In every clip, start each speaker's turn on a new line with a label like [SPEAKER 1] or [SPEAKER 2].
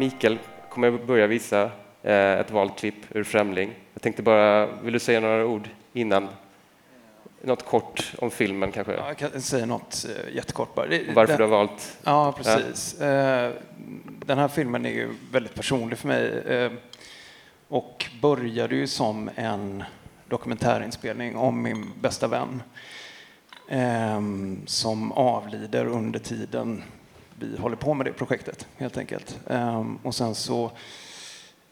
[SPEAKER 1] Mikael kommer börja visa eh, ett valt klipp ur Främling. Jag tänkte bara, vill du säga några ord innan? Något kort om filmen kanske?
[SPEAKER 2] Ja, jag kan säga något eh, jättekort bara. Det-
[SPEAKER 1] Varför
[SPEAKER 2] den-
[SPEAKER 1] du har valt?
[SPEAKER 2] Ja, precis. Eh, Den här filmen är ju väldigt personlig för mig och började ju som en dokumentärinspelning om min bästa vän som avlider under tiden vi håller på med det projektet, helt enkelt. Ehm, och sen så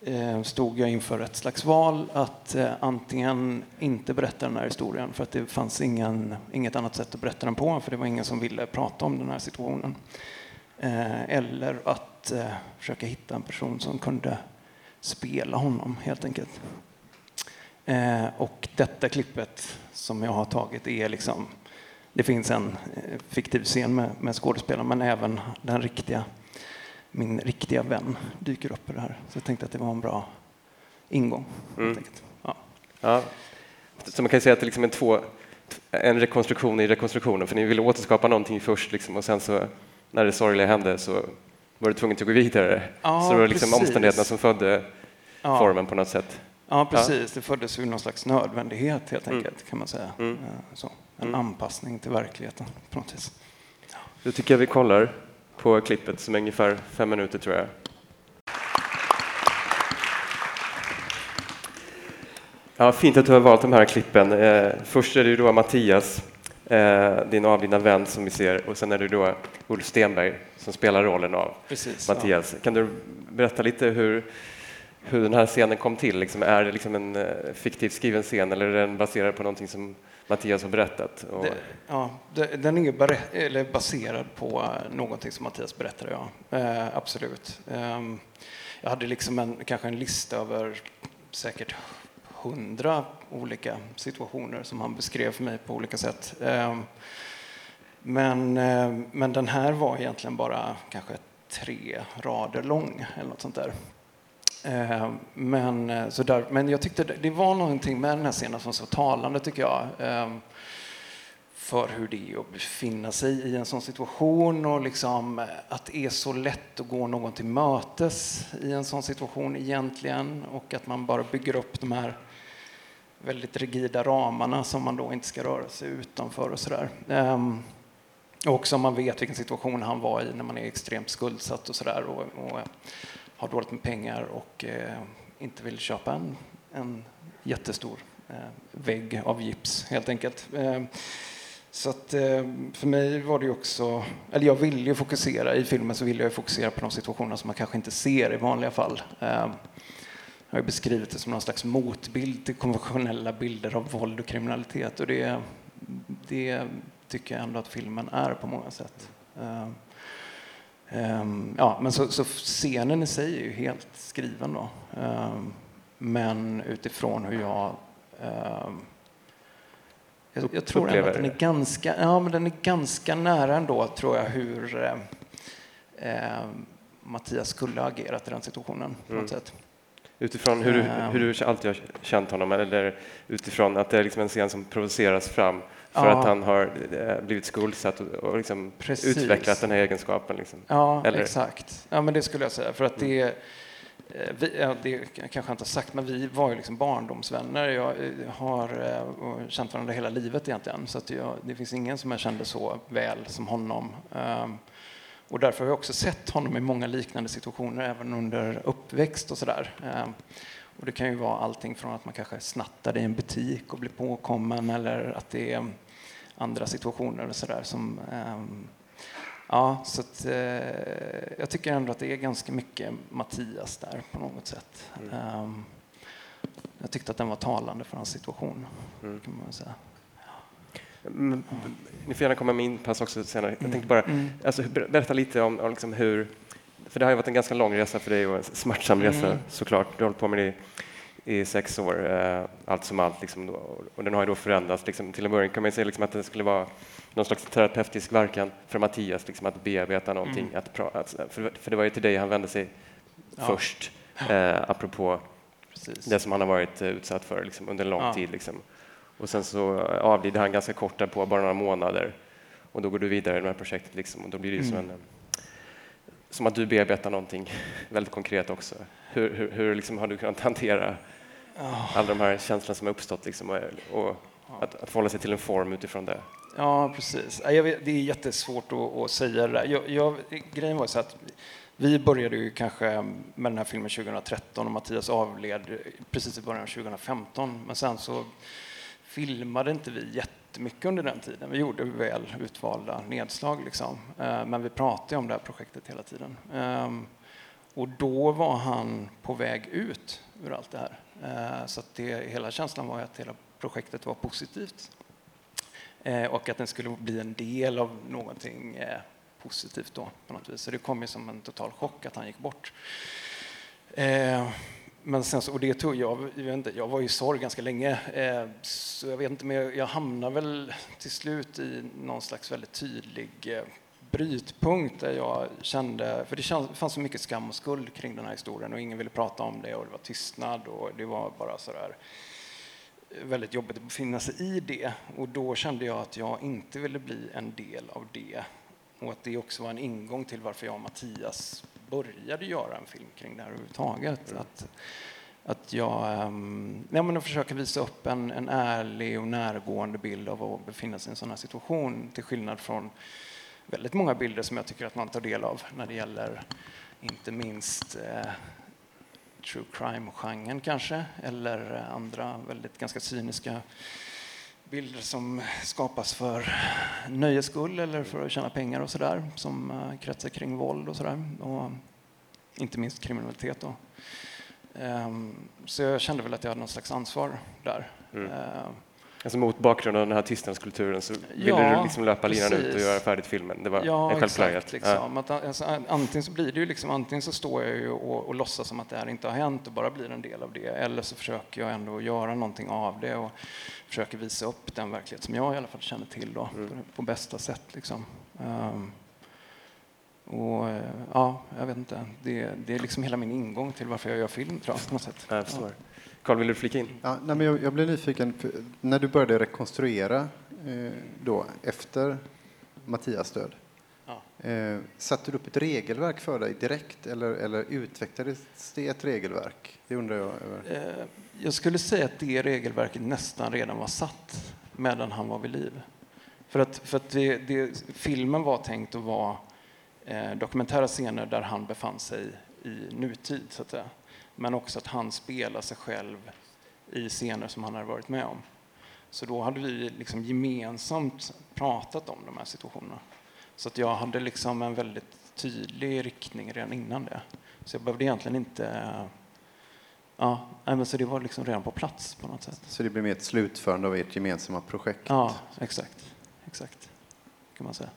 [SPEAKER 2] eh, stod jag inför ett slags val att eh, antingen inte berätta den här historien för att det fanns ingen, inget annat sätt att berätta den på för det var ingen som ville prata om den här situationen. Eh, eller att försöka hitta en person som kunde spela honom helt enkelt. Och detta klippet som jag har tagit är liksom, det finns en eh, fiktiv scen med, med skådespelaren men även den riktiga, min riktiga vän dyker upp i det här. Så jag tänkte att det var en bra ingång.
[SPEAKER 1] Mm.
[SPEAKER 2] Ja.
[SPEAKER 1] Ja. Så man kan säga att det liksom är två, en rekonstruktion i rekonstruktionen, för ni ville återskapa någonting först liksom, och sen så när det sorgliga hände så var du tvungen att gå vidare.
[SPEAKER 2] Ja,
[SPEAKER 1] så det var liksom
[SPEAKER 2] precis.
[SPEAKER 1] omständigheterna som födde
[SPEAKER 2] Ja.
[SPEAKER 1] formen på något sätt.
[SPEAKER 2] Ja, precis. Det föddes ur någon slags nödvändighet helt
[SPEAKER 1] Mm.
[SPEAKER 2] enkelt kan man säga.
[SPEAKER 1] Mm.
[SPEAKER 2] Eh, Så. En anpassning till verkligheten på något vis.
[SPEAKER 1] Då tycker jag vi kollar på klippet som är ungefär fem minuter tror jag. Ja, fint att du har valt de här klippen. Eh, först är det ju då Mattias, eh, din avlidna vän som vi ser, och sen är det då Ulf Stenberg som spelar rollen av
[SPEAKER 2] Precis.
[SPEAKER 1] Mattias. Kan du berätta lite hur, hur den här scenen kom till? Liksom, är det liksom en eh, fiktivt skriven scen eller är den baserad på någonting som Mattias har berättat? Och,
[SPEAKER 2] Det, ja, det, den är ju eller baserad på eh, någonting som Mattias berättade, ja. Eh, absolut. Eh, jag hade liksom en, kanske en lista över säkert hundra olika situationer som han beskrev för mig på olika sätt. Ehm, men, eh, men den här var egentligen bara kanske tre rader lång eller något sånt där. Eh, Men, eh, så där, men jag tyckte det, det var någonting med den här scenen som var så talande tycker jag. Eh, För hur det är att befinna sig i en sån situation och liksom eh, att det är så lätt att gå någon till mötes i en sån situation egentligen och att man bara bygger upp de här väldigt rigida ramarna som man då inte ska röra sig utanför och sådär. Ehm, och också om man vet vilken situation han var i när man är extremt skuldsatt och sådär och, och har dåligt med pengar och eh, inte vill köpa en, en jättestor eh, vägg av gips helt enkelt. Eh, så att eh, för mig var det ju också, eller jag ville ju fokusera, i filmen så ville jag ju fokusera på de situationer som man kanske inte ser i vanliga fall. Eh, jag har ju beskrivit det som någon slags motbild till konventionella bilder av våld och kriminalitet och det, det tycker jag ändå att filmen är på många sätt. Eh, Ehm, ja, men så, så scenen i sig är ju helt skriven då. Ehm, men utifrån hur jag... ehm, jag, jag tror ändå att den är ganska, ja, men den är ganska nära ändå, tror jag, hur eh, Mattias skulle ha agerat i den situationen på
[SPEAKER 1] Mm.
[SPEAKER 2] något sätt.
[SPEAKER 1] Utifrån hur, du-
[SPEAKER 2] Ehm.
[SPEAKER 1] hur du alltid har känt honom eller utifrån att det är liksom en scen som provoceras fram för
[SPEAKER 2] Ja.
[SPEAKER 1] att han har eh, blivit skuldsatt och, liksom utvecklat den här egenskapen. Liksom.
[SPEAKER 2] Ja,
[SPEAKER 1] Eller?
[SPEAKER 2] exakt. Ja, men det skulle jag säga. För att det, eh, vi, ja, det kanske jag inte har sagt, men vi var ju liksom barndomsvänner. Jag eh, har känt varandra hela livet egentligen. Så jag, det finns ingen som jag kände så väl som honom. Och därför har jag också sett honom i många liknande situationer, även under uppväxt och sådär. Ehm, och det kan ju vara allting från att man kanske snattade i en butik och blir påkommen eller att det är andra situationer och sådär som ehm, Ja, så att, eh, jag tycker ändå att det är ganska mycket Mattias där på något sätt.
[SPEAKER 1] Mm.
[SPEAKER 2] Ehm, jag tyckte att den var talande för hans situation,
[SPEAKER 1] Mm.
[SPEAKER 2] kan man säga.
[SPEAKER 1] Mm, Ni får gärna komma med inpass också senare. Jag tänkte bara
[SPEAKER 2] Mm.
[SPEAKER 1] alltså, ber- berätta lite om, om liksom hur, för det har ju varit en ganska lång resa för dig och en smärtsam resa
[SPEAKER 2] Mm.
[SPEAKER 1] såklart. Du har hållit på med det i, i sex år, eh, allt som allt. Liksom och den har ju då förändrats. Liksom, till en början kan man säga liksom att det skulle vara någon slags terapeutisk verkan för Mattias, liksom att bearbeta någonting.
[SPEAKER 2] Mm.
[SPEAKER 1] Att pra, att, för, för det var ju till dig han vände sig
[SPEAKER 2] Ja.
[SPEAKER 1] först, eh, apropå
[SPEAKER 2] Precis.
[SPEAKER 1] det som han har varit eh, utsatt för liksom, under en lång
[SPEAKER 2] Ja.
[SPEAKER 1] tid. Liksom. Och sen så avlider han ganska kort därpå, bara några månader. Och då går du vidare i det här projektet liksom, och då blir det ju som
[SPEAKER 2] Mm.
[SPEAKER 1] en... eh, som att du bearbetar någonting väldigt konkret också. Hur, hur, hur liksom har du kunnat hantera alla de här känslorna som har uppstått liksom, och, och att, att förhålla sig till en form utifrån det?
[SPEAKER 2] Ja, precis. Vet, det är jättesvårt att, att säga det där. Jag, jag, grejen var så att vi började ju kanske med den här filmen 2013 och Mattias avled precis i början av 2015. Men sen så filmade inte vi jättemycket under den tiden. Vi gjorde väl utvalda nedslag liksom. Eh, men vi pratade om det här projektet hela tiden. Ehm, och då var han på väg ut ur allt det här. Eh, så att det, hela känslan var att hela projektet var positivt. Eh, och att den skulle bli en del av någonting positivt då på något vis. Så det kom ju som en total chock att han gick bort. Men sen så, och det tog jag, jag, inte, jag var i sorg ganska länge, eh, så jag vet inte, men jag, jag hamnade väl till slut i någon slags väldigt tydlig eh, brytpunkt där jag kände, för det fanns så mycket skam och skuld kring den här historien och ingen ville prata om det och det var tystnad och det var bara sådär eh, väldigt jobbigt att befinna sig i det. Och då kände jag att jag inte ville bli en del av det. Och att det också var en ingång till varför jag och Mattias började göra en film kring det här överhuvudtaget. Mm. Att, att jag um, ja, men att försöka visa upp en, en ärlig och närgående bild av att befinna sig i en sån här situation till skillnad från väldigt många bilder som jag tycker att man tar del av när det gäller inte minst eh, true crime-genren kanske eller andra väldigt ganska cyniska bilder som skapas för nöjes skull eller för att tjäna pengar och sådär som eh, kretsar kring våld och sådär och inte minst kriminalitet då. Ehm, så jag kände väl att jag hade någon slags ansvar där. Mm.
[SPEAKER 1] Alltså mot bakgrund av den här tystnadskulturen så ville ja, du liksom löpa linan ut och göra färdigt filmen? Det var
[SPEAKER 2] ja, en självklarhet? Liksom. Ja. Att, alltså, antingen så blir det ju liksom, antingen så står jag ju och, och låtsas som att det här inte har hänt och bara blir en del av det. Eller så försöker jag ändå göra någonting av det och försöker visa upp den verklighet som jag i alla fall känner till då, mm. på, på, bästa sätt. Liksom. Um, och ja, jag vet inte. Det, det, är liksom hela min ingång till varför jag gör film, tror jag, på något sätt.
[SPEAKER 1] Jag Carl, vill du flika in?
[SPEAKER 3] Ja, nej, men jag, jag blev nyfiken. när du började rekonstruera eh, då, efter Mattias död, ja. eh, satte du upp ett regelverk för dig direkt eller, eller utvecklades det ett regelverk? Det undrar jag.
[SPEAKER 2] Eh, jag skulle säga att det regelverket nästan redan var satt medan han var vid liv. För att, för att det, det, filmen var tänkt att vara eh, dokumentära scener där han befann sig i nutid, så att säga men också att han spelar sig själv i scener som han har varit med om. Så då hade vi liksom gemensamt pratat om de här situationerna. Så att jag hade liksom en väldigt tydlig riktning redan innan det. Så jag behövde egentligen inte... Ja, men så det var liksom redan på plats på något sätt.
[SPEAKER 3] Så det blev mer ett slutförande av ert gemensamma projekt?
[SPEAKER 2] Ja, exakt. Exakt, kan man säga.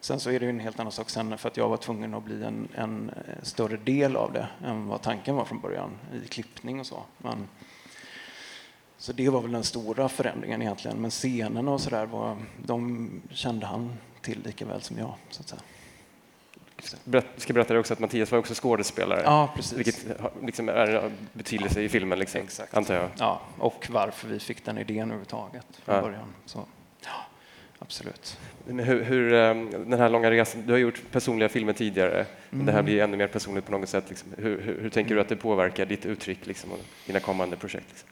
[SPEAKER 2] Sen så är det en helt annan sak sen för att jag var tvungen att bli en, en eh, större del av det än vad tanken var från början i klippning och så. Men, så det var väl den stora förändringen egentligen. Men scenerna och sådär, de kände han till lika väl som jag. Så att säga.
[SPEAKER 1] Jag ska berätta också att Mattias var också skådespelare.
[SPEAKER 2] Ja, precis.
[SPEAKER 1] Vilket liksom är en betydelse i filmen, liksom, Exakt. antar jag.
[SPEAKER 2] Ja, och varför vi fick den idén överhuvudtaget från ja. början. Så. Absolut.
[SPEAKER 1] Hur, hur, ehm, den här långa resan, du har gjort personliga filmer tidigare, mm. det här mm. blir ännu mer personligt på något sätt. Liksom. Hur, hur, hur, tänker du att det påverkar ditt uttryck liksom, och dina kommande projekt? Liksom?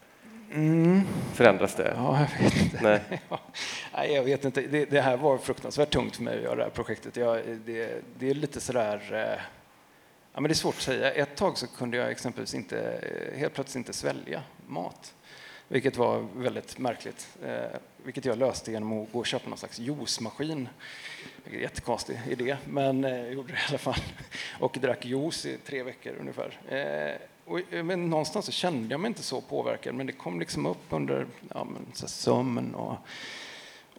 [SPEAKER 2] Mm.
[SPEAKER 1] Förändras det?
[SPEAKER 2] Ja, jag vet inte. Nej. Nej, jag vet inte. Det, det, här var fruktansvärt tungt för mig att göra det här projektet. Jag, det, det är lite sådär... Eh, ja, men det är svårt att säga. Ett tag så kunde jag exempelvis inte, eh, helt plötsligt inte svälja mat. Vilket var väldigt märkligt. Eh, vilket jag löste genom att gå och köpa någon slags juicemaskin. Jättekonstig idé, men eh, jag gjorde det i alla fall. Och drack juice i tre veckor ungefär. Eh, och, eh, men någonstans så kände jag mig inte så påverkad, men det kom liksom upp under ja, men, så sömn och,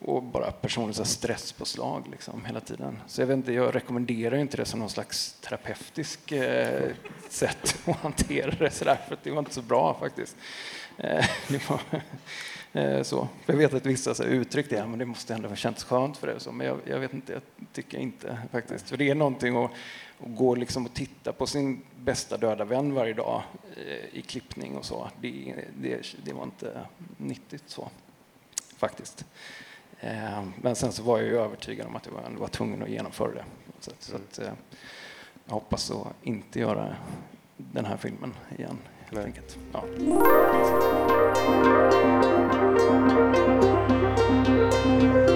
[SPEAKER 2] och bara personlig stresspåslag liksom, hela tiden. Så jag, vet inte, jag rekommenderar inte det som någon slags terapeutisk eh, sätt att hantera det, så där, för det var inte så bra faktiskt. Eh, eh, så. Jag vet att vissa har uttryckt det, men det måste ändå ha känts skönt för det. Så. Men jag, jag, vet inte, jag tycker inte faktiskt. För det är någonting att, att gå liksom och titta på sin bästa döda vän varje dag eh, i klippning och så. Det, det, det var inte nyttigt så, faktiskt. Eh, men sen så var jag ju övertygad om att jag var, var tvungen att genomföra det. Så, så mm. att, eh, jag hoppas att inte göra den här filmen igen. Helt enkelt. Ja. Thank.